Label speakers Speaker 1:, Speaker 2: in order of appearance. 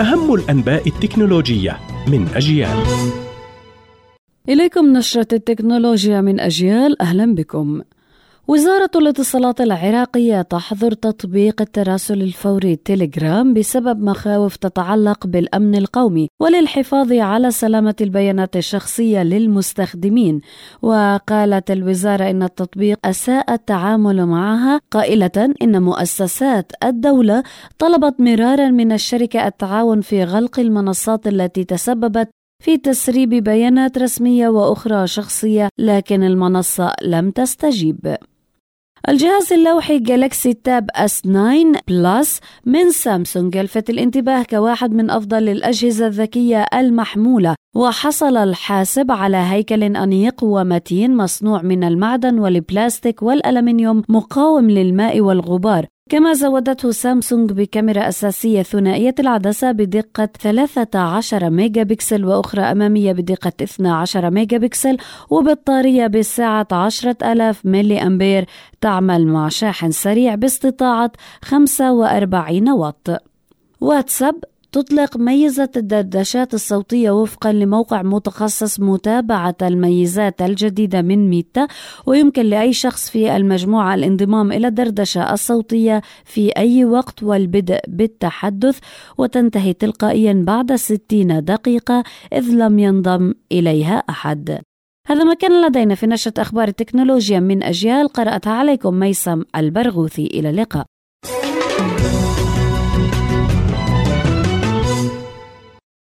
Speaker 1: أهم الأنباء التكنولوجية من أجيال.
Speaker 2: إليكم نشرة التكنولوجيا من أجيال. أهلا بكم. وزارة الاتصالات العراقية تحظر تطبيق التراسل الفوري تيليجرام بسبب مخاوف تتعلق بالأمن القومي وللحفاظ على سلامة البيانات الشخصية للمستخدمين. وقالت الوزارة إن التطبيق أساء التعامل معها قائلة إن مؤسسات الدولة طلبت مرارا من الشركة التعاون في غلق المنصات التي تسببت في تسريب بيانات رسمية وأخرى شخصية لكن المنصة لم تستجيب. الجهاز اللوحي جالكسي تاب اس 9 بلس من سامسونج يلفت الانتباه كواحد من أفضل الأجهزة الذكية المحمولة وحصل الحاسب على هيكل أنيق ومتين مصنوع من المعدن والبلاستيك والألمنيوم مقاوم للماء والغبار. كما زودته سامسونج بكاميرا أساسية ثنائية العدسة بدقة 13 ميجا بكسل وأخرى أمامية بدقة 12 ميجا بكسل وبطارية بسعة 10000 ملي أمبير تعمل مع شاحن سريع باستطاعة 45 واط. واتساب تطلق ميزة الدردشات الصوتية وفقا لموقع متخصص متابعة الميزات الجديدة من ميتا ويمكن لأي شخص في المجموعة الانضمام إلى الدردشة الصوتية في أي وقت والبدء بالتحدث وتنتهي تلقائيا بعد 60 دقيقة إذ لم ينضم إليها أحد. هذا ما كان لدينا في نشرة أخبار التكنولوجيا من أجيال قرأتها عليكم ميسم البرغوثي. إلى اللقاء.